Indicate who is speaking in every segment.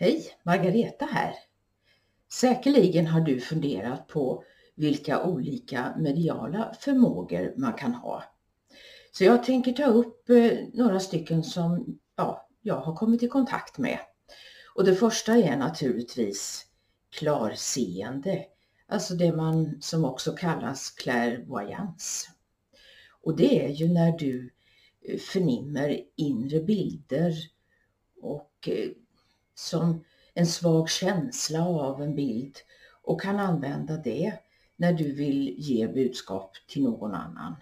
Speaker 1: Hej! Margareta här. Säkerligen har du funderat på vilka olika mediala förmågor man kan ha. Så jag tänker ta upp eh, några stycken som ja, jag har kommit i kontakt med. Och det första är naturligtvis klarseende, alltså det man som också kallas clairvoyance. Och det är ju när du eh, förnimmer inre bilder och eh, som en svag känsla av en bild och kan använda det när du vill ge budskap till någon annan.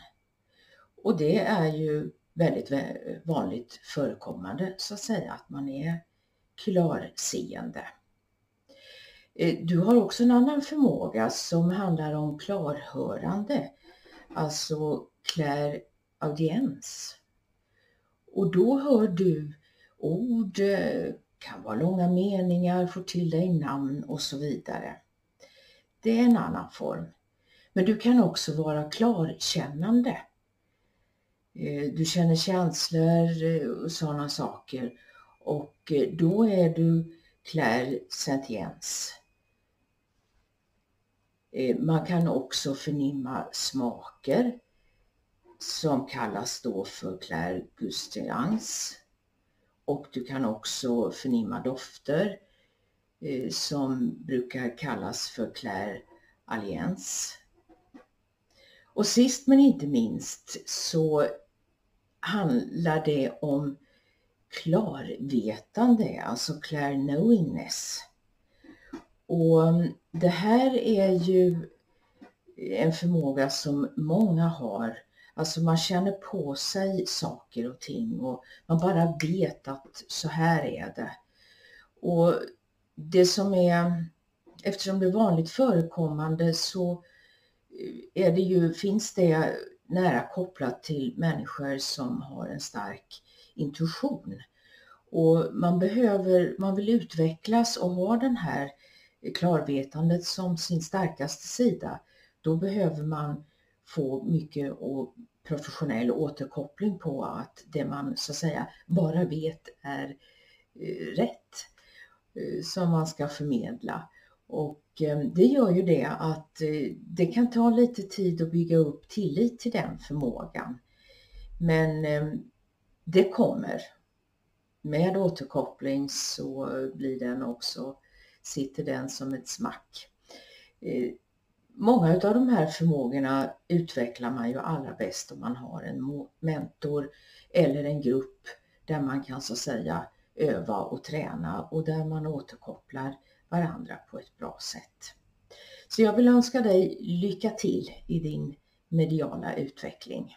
Speaker 1: Och det är ju väldigt vanligt förekommande så att säga att man är klarseende. Eh, du har också en annan förmåga som handlar om klarhörande, alltså clairaudiens. Och då hör du ord, eh, kan vara långa meningar, få till dig namn och så vidare. Det är en annan form. Men du kan också vara klarkännande. Eh, du känner känslor eh, och sådana saker och eh, då är du clairsentiens. Man kan också förnimma smaker som kallas då för clairgustance och du kan också förnimma dofter eh, som brukar kallas för clairalliance. Och sist men inte minst så handlar det om klarvetande, alltså clairknowingness. Och mm, det här är ju en förmåga som många har. Alltså man känner på sig saker och ting och man bara vet att så här är det. Och det som är, eftersom det är vanligt förekommande så eh, är det ju, finns det nära kopplat till människor som har en stark intuition. Och man behöver, man vill utvecklas och ha den här klarvetandet som sin starkaste sida. Då behöver man få mycket och professionell återkoppling på att det man så att säga bara vet är eh, rätt eh, som man ska förmedla. Och eh, det gör ju det att det kan ta lite tid att bygga upp tillit till den förmågan. Men det kommer. Med återkoppling så blir den också, sitter den som ett smack. Många av de här förmågorna utvecklar man ju allra bäst om man har en mentor eller en grupp där man kan så att säga öva och träna och där man återkopplar varandra på ett bra sätt. Så jag vill önska dig lycka till i din mediala utveckling.